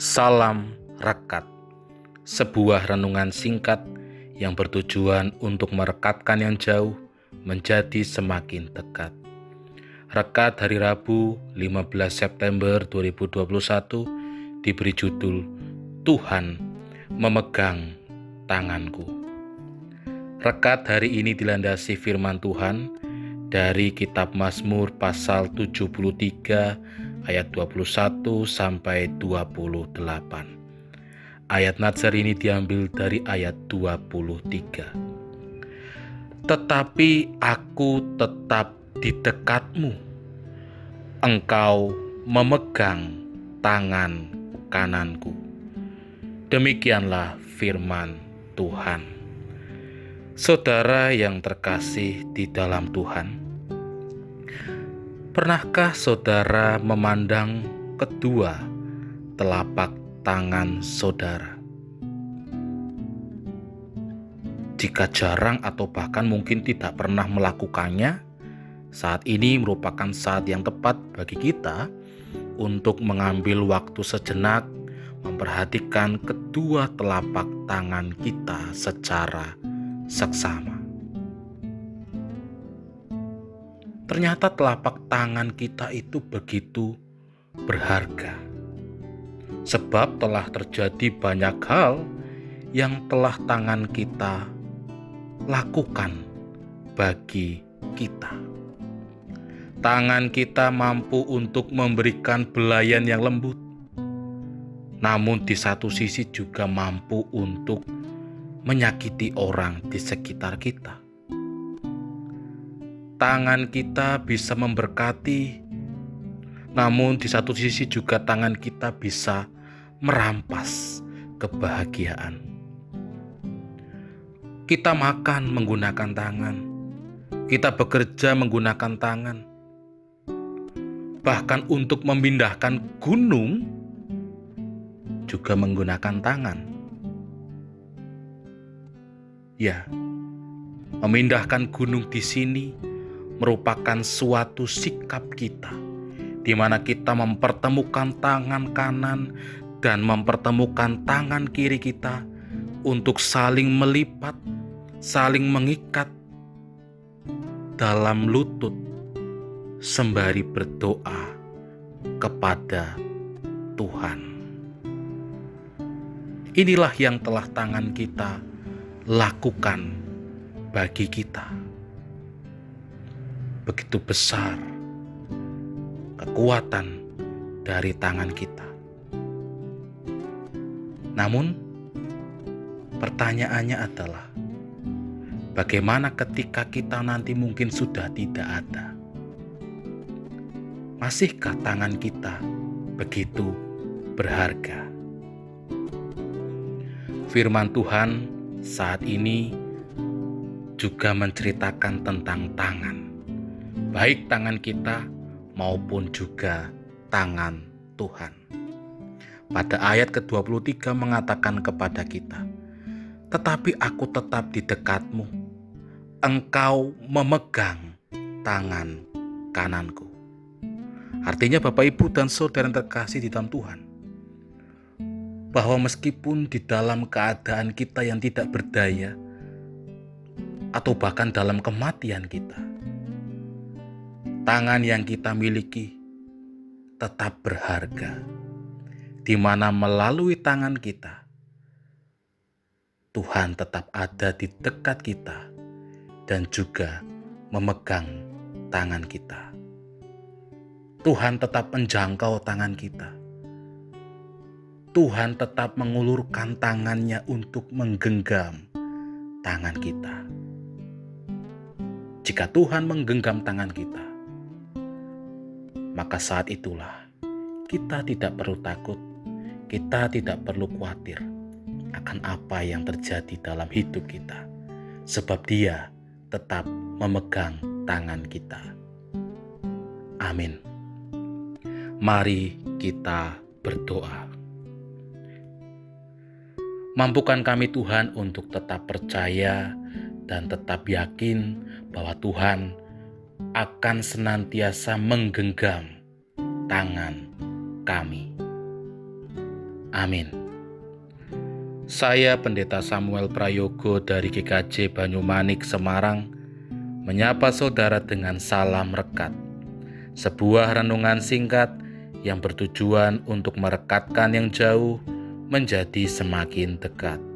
Salam Rekat, sebuah renungan singkat yang bertujuan untuk merekatkan yang jauh menjadi semakin dekat. Rekat hari Rabu 15 September 2021 diberi judul Tuhan memegang tanganku. Rekat hari ini dilandasi firman Tuhan dari kitab Mazmur pasal 73 ayat 21 sampai 28. Ayat Nazar ini diambil dari ayat 23. Tetapi aku tetap di dekatmu. Engkau memegang tangan kananku. Demikianlah firman Tuhan. Saudara yang terkasih di dalam Tuhan, Pernahkah saudara memandang kedua telapak tangan saudara? Jika jarang atau bahkan mungkin tidak pernah melakukannya, saat ini merupakan saat yang tepat bagi kita untuk mengambil waktu sejenak memperhatikan kedua telapak tangan kita secara seksama. Ternyata telapak tangan kita itu begitu berharga. Sebab telah terjadi banyak hal yang telah tangan kita lakukan bagi kita. Tangan kita mampu untuk memberikan belayan yang lembut, namun di satu sisi juga mampu untuk menyakiti orang di sekitar kita tangan kita bisa memberkati, namun di satu sisi juga tangan kita bisa merampas kebahagiaan. Kita makan menggunakan tangan, kita bekerja menggunakan tangan, bahkan untuk memindahkan gunung juga menggunakan tangan. Ya, memindahkan gunung di sini merupakan suatu sikap kita, di mana kita mempertemukan tangan kanan dan mempertemukan tangan kiri kita untuk saling melipat, saling mengikat dalam lutut, sembari berdoa kepada Tuhan. Inilah yang telah tangan kita lakukan bagi kita begitu besar kekuatan dari tangan kita. Namun, pertanyaannya adalah bagaimana ketika kita nanti mungkin sudah tidak ada? Masihkah tangan kita begitu berharga? Firman Tuhan saat ini juga menceritakan tentang tangan baik tangan kita maupun juga tangan Tuhan. Pada ayat ke-23 mengatakan kepada kita, Tetapi aku tetap di dekatmu, engkau memegang tangan kananku. Artinya Bapak Ibu dan Saudara yang terkasih di dalam Tuhan, bahwa meskipun di dalam keadaan kita yang tidak berdaya, atau bahkan dalam kematian kita, tangan yang kita miliki tetap berharga, di mana melalui tangan kita, Tuhan tetap ada di dekat kita dan juga memegang tangan kita. Tuhan tetap menjangkau tangan kita. Tuhan tetap mengulurkan tangannya untuk menggenggam tangan kita. Jika Tuhan menggenggam tangan kita, maka saat itulah kita tidak perlu takut, kita tidak perlu khawatir akan apa yang terjadi dalam hidup kita, sebab Dia tetap memegang tangan kita. Amin. Mari kita berdoa. Mampukan kami Tuhan untuk tetap percaya dan tetap yakin bahwa Tuhan akan senantiasa menggenggam tangan kami. Amin. Saya Pendeta Samuel Prayogo dari GKJ Banyumanik, Semarang, menyapa saudara dengan salam rekat. Sebuah renungan singkat yang bertujuan untuk merekatkan yang jauh menjadi semakin dekat.